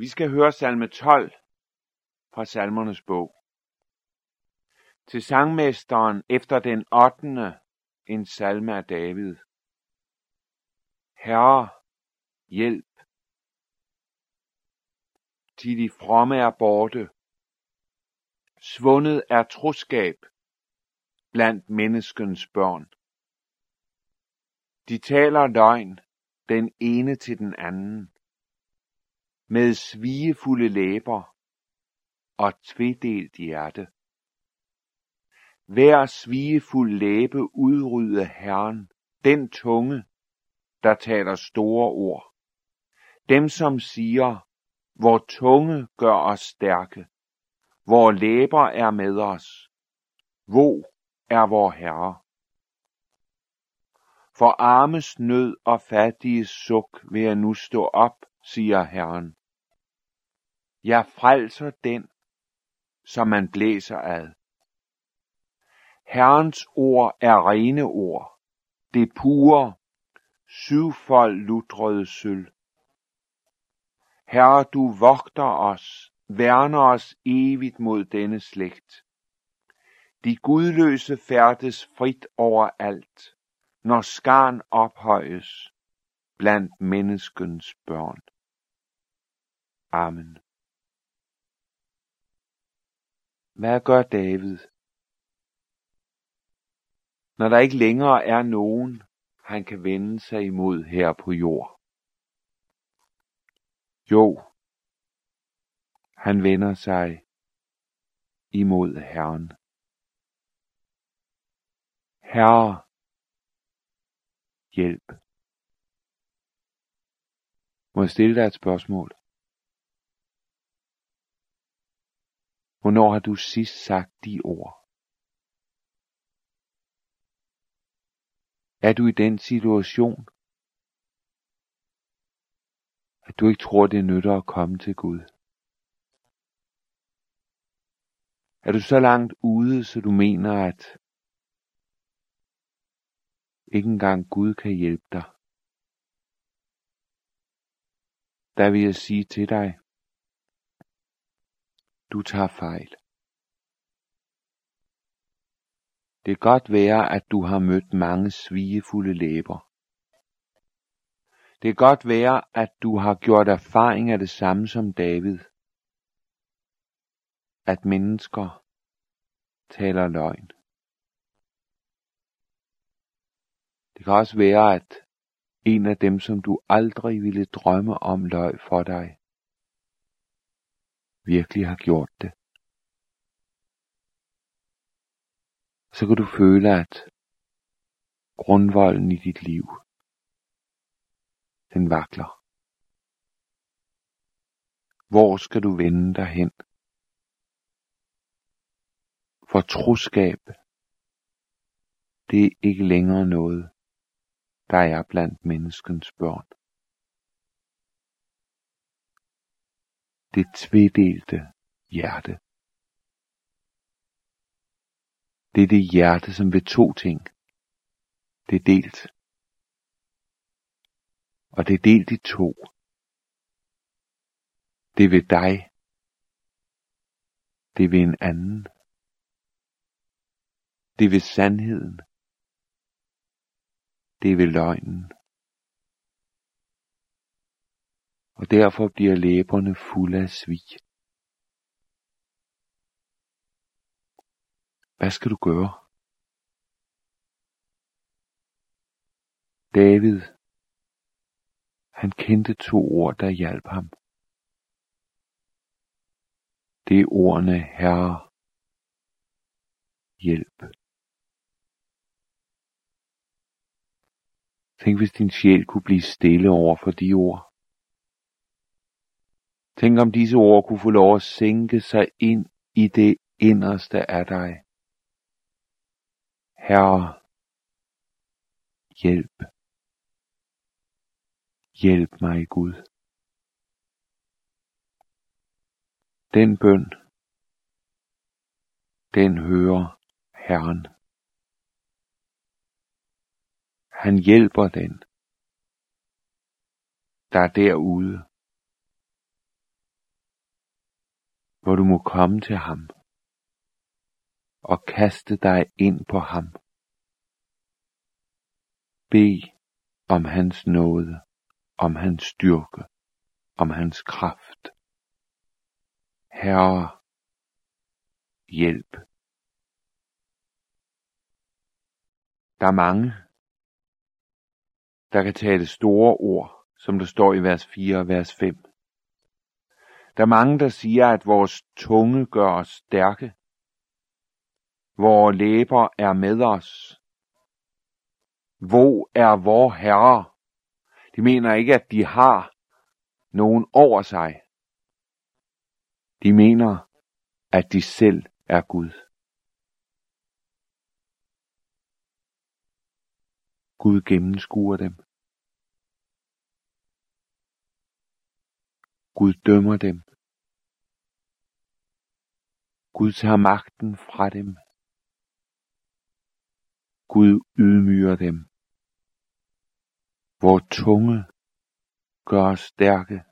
Vi skal høre salme 12 fra salmernes bog. Til sangmesteren efter den 8. en salme af David. Herre, hjælp. Til de fromme er borte. Svundet er troskab blandt menneskens børn. De taler løgn, den ene til den anden med svigefulde læber og tvedelt hjerte. Hver svigefuld læbe udrydde Herren, den tunge, der taler store ord. Dem, som siger, hvor tunge gør os stærke, hvor læber er med os, hvor er vor Herre. For armes nød og fattige suk vil jeg nu stå op, siger Herren. Jeg frelser den, som man blæser ad. Herrens ord er rene ord, det pure, syvfold lutrede sølv. Herre, du vogter os, værner os evigt mod denne slægt. De gudløse færdes frit over alt, når skarn ophøjes blandt menneskens børn. Amen. Hvad gør David? Når der ikke længere er nogen, han kan vende sig imod her på jord. Jo, han vender sig imod Herren. Herre, hjælp. Må jeg stille dig et spørgsmål? Hvornår har du sidst sagt de ord? Er du i den situation, at du ikke tror, det nytter at komme til Gud? Er du så langt ude, så du mener, at ikke engang Gud kan hjælpe dig? Der vil jeg sige til dig, du tager fejl. Det kan godt være, at du har mødt mange svigefulde læber. Det kan godt være, at du har gjort erfaring af det samme som David. At mennesker taler løgn. Det kan også være, at en af dem, som du aldrig ville drømme om løg for dig, virkelig har gjort det. Så kan du føle, at grundvolden i dit liv, den vakler. Hvor skal du vende dig hen? For troskab, det er ikke længere noget, der er blandt menneskens børn. Det tvedelte hjerte. Det er det hjerte, som ved to ting. Det er delt. Og det er delt i to. Det er ved dig. Det er ved en anden. Det er ved sandheden. Det er ved løgnen. Og derfor bliver læberne fulde af svig. Hvad skal du gøre? David, han kendte to ord, der hjalp ham. Det er ordene Herre, hjælp. Tænk, hvis din sjæl kunne blive stille over for de ord. Tænk om disse ord kunne få lov at sænke sig ind i det inderste af dig. Herre, hjælp. Hjælp mig, Gud. Den bøn, den hører Herren. Han hjælper den, der er derude hvor du må komme til ham og kaste dig ind på ham. Bed om hans nåde, om hans styrke, om hans kraft. Herre, hjælp. Der er mange, der kan tale store ord, som der står i vers 4 og vers 5. Der er mange, der siger, at vores tunge gør os stærke. Vore læber er med os. Hvor er vor Herre? De mener ikke, at de har nogen over sig. De mener, at de selv er Gud. Gud gennemskuer dem. Gud dømmer dem. Gud tager magten fra dem. Gud ydmyger dem. Hvor tunge gør os stærke.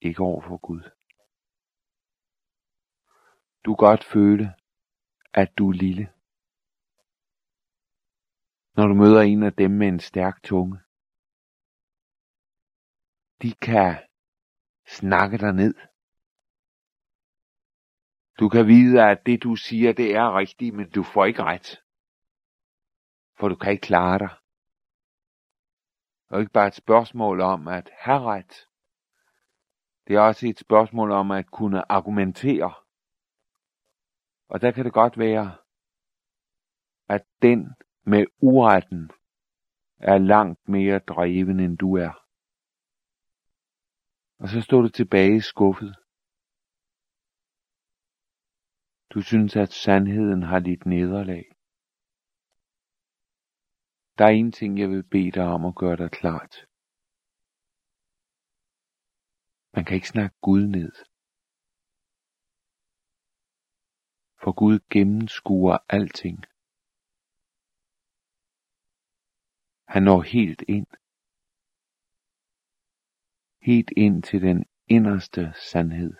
Ikke over for Gud. Du godt føle, at du er lille. Når du møder en af dem med en stærk tunge. De kan snakke dig ned. Du kan vide, at det du siger, det er rigtigt, men du får ikke ret. For du kan ikke klare dig. Det er ikke bare et spørgsmål om at have ret. Det er også et spørgsmål om at kunne argumentere. Og der kan det godt være, at den med uretten er langt mere dreven end du er. Og så stod du tilbage skuffet. Du synes, at sandheden har lidt nederlag. Der er en ting, jeg vil bede dig om at gøre dig klart. Man kan ikke snakke Gud ned. For Gud gennemskuer alting. Han når helt ind. Helt ind til den inderste sandhed.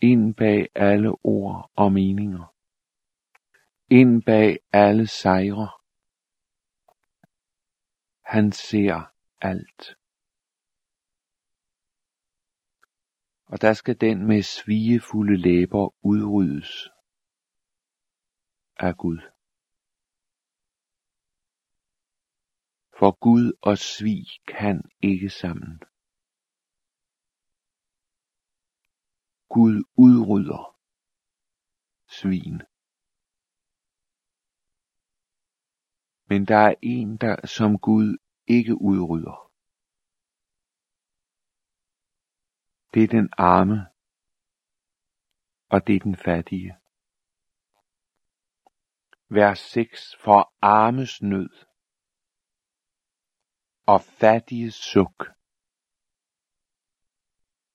Ind bag alle ord og meninger. Ind bag alle sejre. Han ser alt. Og der skal den med svigefulde læber udryddes af Gud. For Gud og svig kan ikke sammen. Gud udrydder svin. Men der er en, der som Gud ikke udrydder. Det er den arme, og det er den fattige. Vers 6. For armes nød og fattige suk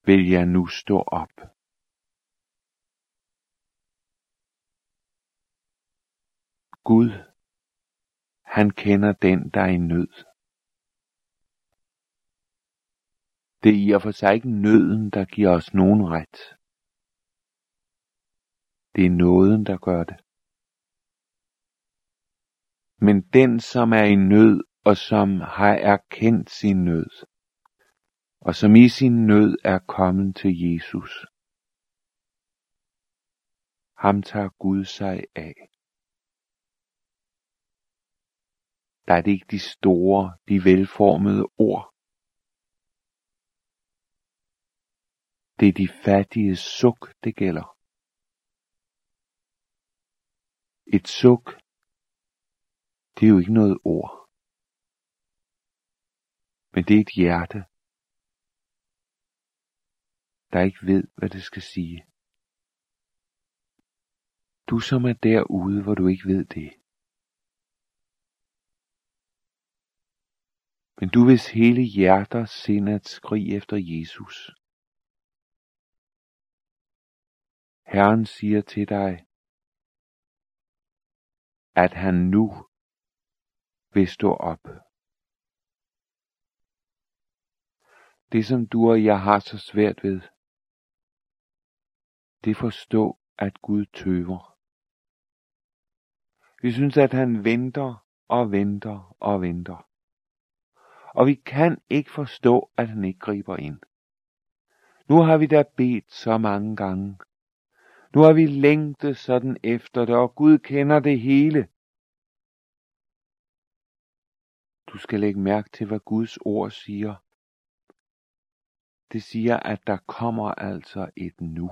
vil jeg nu stå op. Gud han kender den, der er i nød. Det er i og for sig ikke nøden, der giver os nogen ret. Det er nåden, der gør det. Men den, som er i nød, og som har erkendt sin nød, og som i sin nød er kommet til Jesus, ham tager Gud sig af. Der er det ikke de store, de velformede ord. Det er de fattige suk, det gælder. Et suk, det er jo ikke noget ord. Men det er et hjerte, der ikke ved, hvad det skal sige. Du som er derude, hvor du ikke ved det. Men du hvis hele hjerter sind at skrig efter Jesus. Herren siger til dig, at han nu vil stå op. Det som du og jeg har så svært ved, det forstå, at Gud tøver. Vi synes, at han venter og venter og venter. Og vi kan ikke forstå, at han ikke griber ind. Nu har vi da bedt så mange gange. Nu har vi længtet sådan efter det, og Gud kender det hele. Du skal lægge mærke til, hvad Guds ord siger. Det siger, at der kommer altså et nu.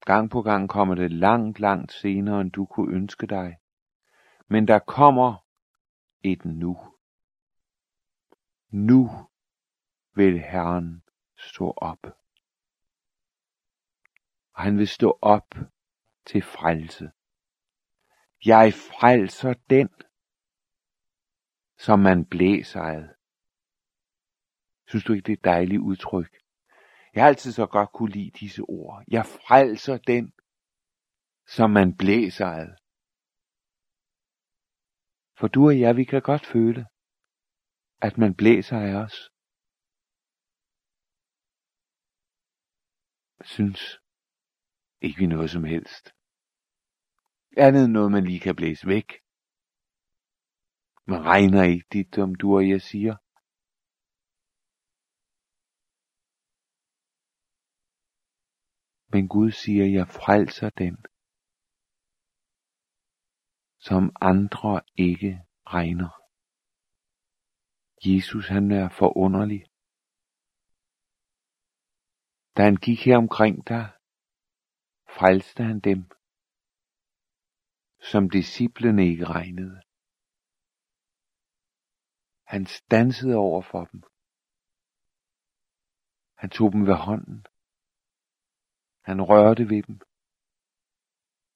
Gang på gang kommer det langt, langt senere, end du kunne ønske dig. Men der kommer et nu. Nu vil Herren stå op. Og han vil stå op til frelse. Jeg frelser den, som man blæser ad. Synes du ikke, det er et dejligt udtryk? Jeg har altid så godt kunne lide disse ord. Jeg frelser den, som man blæser ad. For du og jeg, vi kan godt føle, at man blæser af os. Synes ikke vi noget som helst. Andet noget, man lige kan blæse væk. Man regner ikke dit, om du og jeg siger. Men Gud siger, jeg frelser den, som andre ikke regner. Jesus han er forunderlig. Da han gik her omkring dig, frelste han dem, som disciplene ikke regnede. Han stansede over for dem. Han tog dem ved hånden. Han rørte ved dem.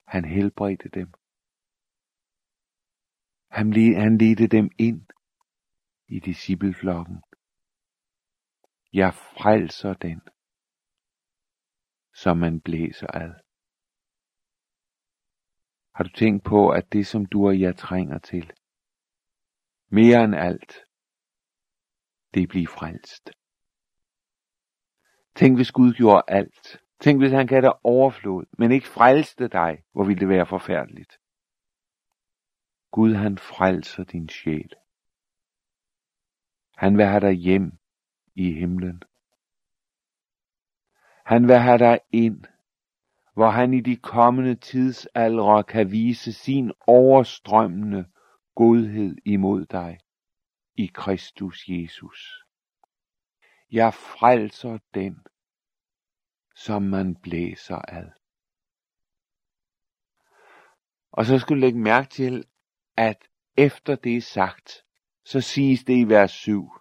Han helbredte dem. Han, han ledte dem ind i discipleflokken. Jeg frelser den, som man blæser ad. Har du tænkt på, at det som du og jeg trænger til, mere end alt, det er blive frelst. Tænk hvis Gud gjorde alt. Tænk hvis han gav dig overflod, men ikke frelste dig, hvor ville det være forfærdeligt. Gud han frelser din sjæl. Han vil have dig hjem i himlen. Han vil have dig ind, hvor han i de kommende tidsaldre kan vise sin overstrømmende godhed imod dig i Kristus Jesus. Jeg frelser den, som man blæser ad. Og så skulle du lægge mærke til, at efter det er sagt, så siges det i vers 7.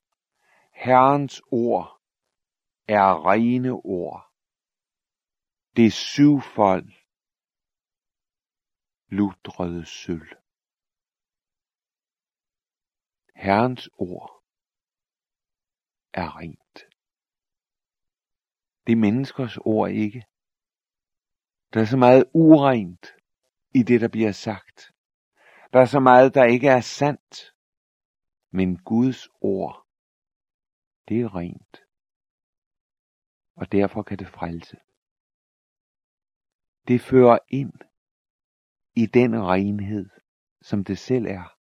Herrens ord er rene ord. Det er syvfold lutrede sølv. Herrens ord er rent. Det er menneskers ord ikke. Der er så meget urent i det, der bliver sagt. Der er så meget, der ikke er sandt. Men Guds ord, det er rent. Og derfor kan det frelse. Det fører ind i den renhed, som det selv er.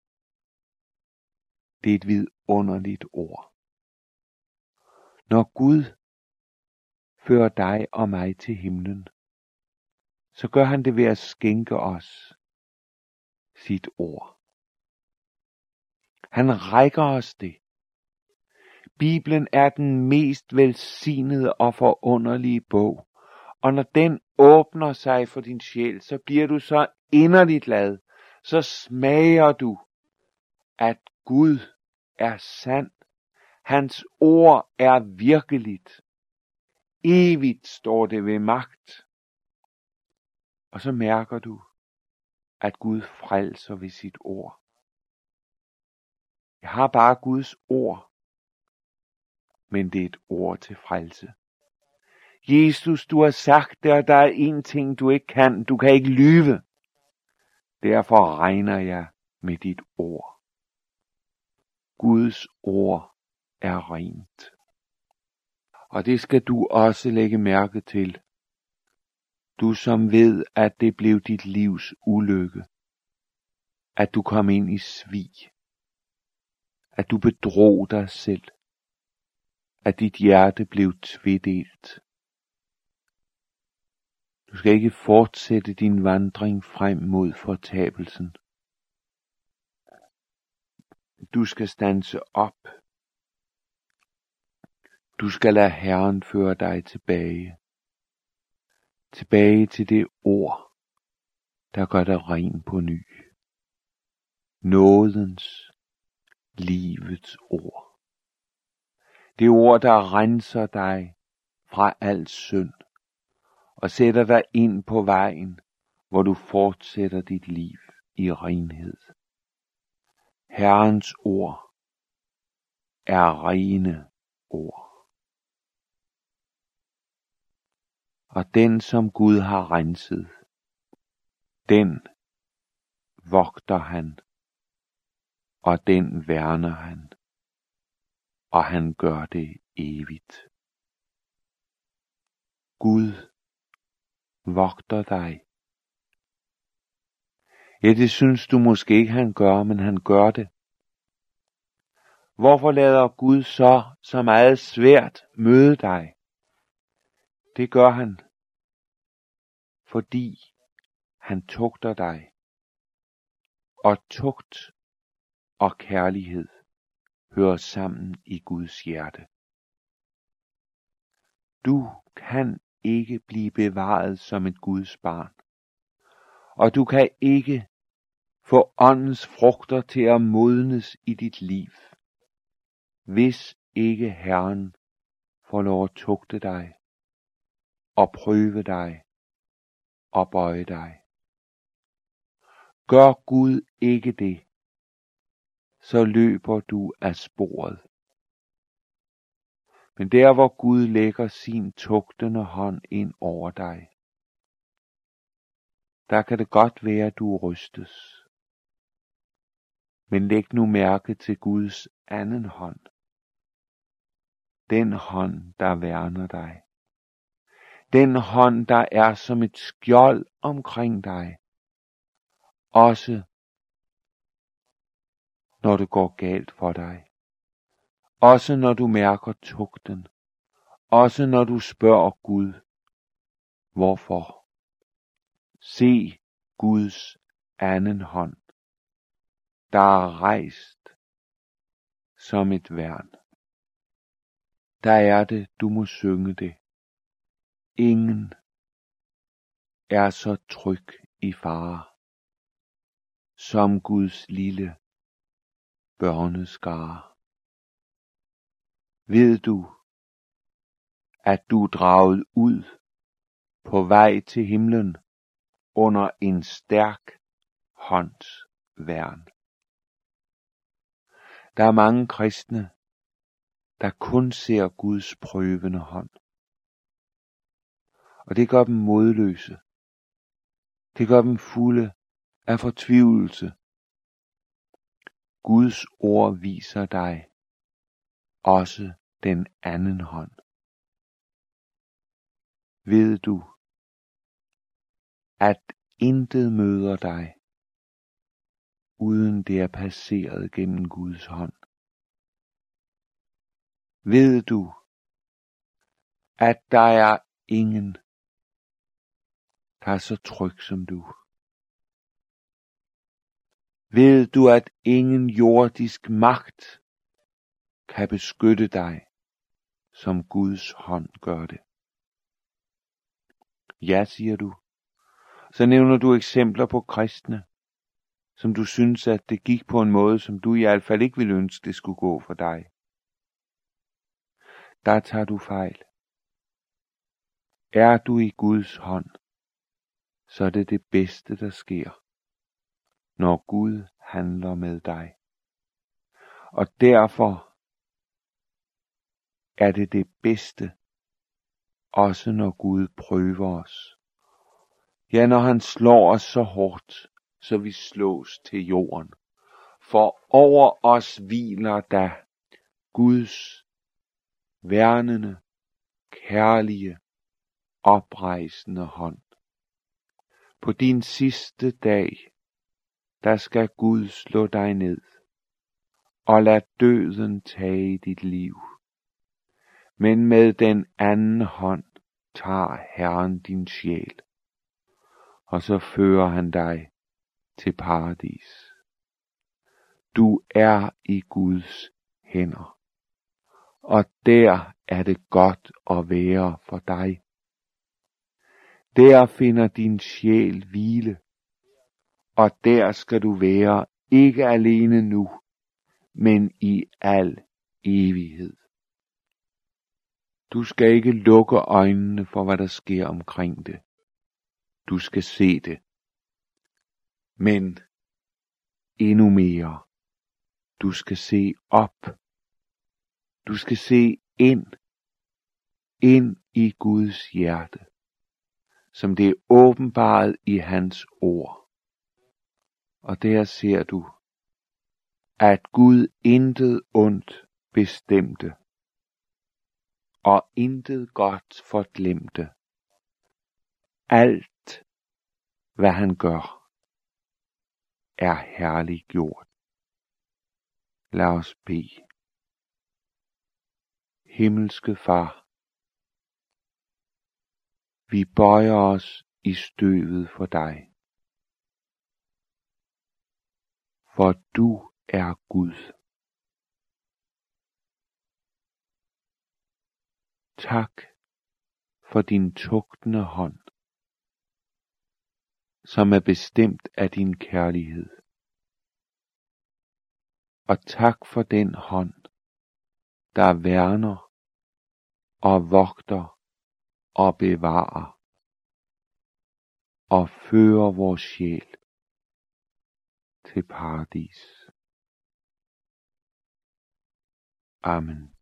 Det er et vidunderligt ord. Når Gud fører dig og mig til himlen, så gør han det ved at skænke os sit ord. Han rækker os det. Bibelen er den mest velsignede og forunderlige bog, og når den åbner sig for din sjæl, så bliver du så inderligt glad, så smager du, at Gud er sand. Hans ord er virkeligt. Evigt står det ved magt. Og så mærker du, at Gud frelser ved sit ord. Jeg har bare Guds ord, men det er et ord til frelse. Jesus, du har sagt det, og der er en ting, du ikke kan. Du kan ikke lyve. Derfor regner jeg med dit ord. Guds ord er rent. Og det skal du også lægge mærke til. Du som ved, at det blev dit livs ulykke. At du kom ind i svig. At du bedrog dig selv. At dit hjerte blev tvedelt. Du skal ikke fortsætte din vandring frem mod fortabelsen. Du skal stanse op. Du skal lade Herren føre dig tilbage. Tilbage til det ord, der gør dig ren på ny. Nådens, livets ord. Det ord, der renser dig fra al synd og sætter dig ind på vejen, hvor du fortsætter dit liv i renhed. Herrens ord er rene ord. Og den, som Gud har renset, den vogter han, og den værner han, og han gør det evigt. Gud vogter dig. Ja, det synes du måske ikke, han gør, men han gør det. Hvorfor lader Gud så så meget svært møde dig? Det gør han, fordi han tugter dig. Og tugt og kærlighed hører sammen i Guds hjerte. Du kan ikke blive bevaret som et Guds barn. Og du kan ikke få åndens frugter til at modnes i dit liv, hvis ikke Herren får lov at tugte dig og prøve dig og bøje dig. Gør Gud ikke det, så løber du af sporet. Men der hvor Gud lægger sin tugtende hånd ind over dig, der kan det godt være, at du rystes. Men læg nu mærke til Guds anden hånd. Den hånd, der værner dig. Den hånd, der er som et skjold omkring dig. Også når det går galt for dig. Også når du mærker tugten. Også når du spørger Gud, hvorfor. Se Guds anden hånd, der er rejst som et værn. Der er det, du må synge det. Ingen er så tryg i fare, som Guds lille børneskare. Ved du, at du er draget ud på vej til himlen under en stærk hånds værn. Der er mange kristne, der kun ser Guds prøvende hånd. Og det gør dem modløse. Det gør dem fulde af fortvivlelse. Guds ord viser dig, også den anden hånd. Ved du, at intet møder dig, uden det er passeret gennem Guds hånd? Ved du, at der er ingen, der er så tryg som du? Ved du, at ingen jordisk magt kan beskytte dig, som Guds hånd gør det. Ja, siger du. Så nævner du eksempler på kristne, som du synes, at det gik på en måde, som du i hvert fald ikke ville ønske, det skulle gå for dig. Der tager du fejl. Er du i Guds hånd, så er det det bedste, der sker, når Gud handler med dig. Og derfor er det det bedste, også når Gud prøver os. Ja, når han slår os så hårdt, så vi slås til jorden. For over os hviler der Guds værnende, kærlige, oprejsende hånd. På din sidste dag, der skal Gud slå dig ned og lad døden tage dit liv. Men med den anden hånd tager Herren din sjæl, og så fører han dig til paradis. Du er i Guds hænder, og der er det godt at være for dig. Der finder din sjæl hvile, og der skal du være ikke alene nu, men i al evighed. Du skal ikke lukke øjnene for, hvad der sker omkring det. Du skal se det. Men endnu mere. Du skal se op. Du skal se ind. Ind i Guds hjerte. Som det er åbenbaret i hans ord. Og der ser du, at Gud intet ondt bestemte, og intet godt forglemte. Alt, hvad han gør, er herligt gjort. Lad os bede. Himmelske Far, vi bøjer os i støvet for dig. For du er Gud. Tak for din tugtende hånd, som er bestemt af din kærlighed. Og tak for den hånd, der værner og vogter og bevarer og fører vores sjæl til paradis. Amen.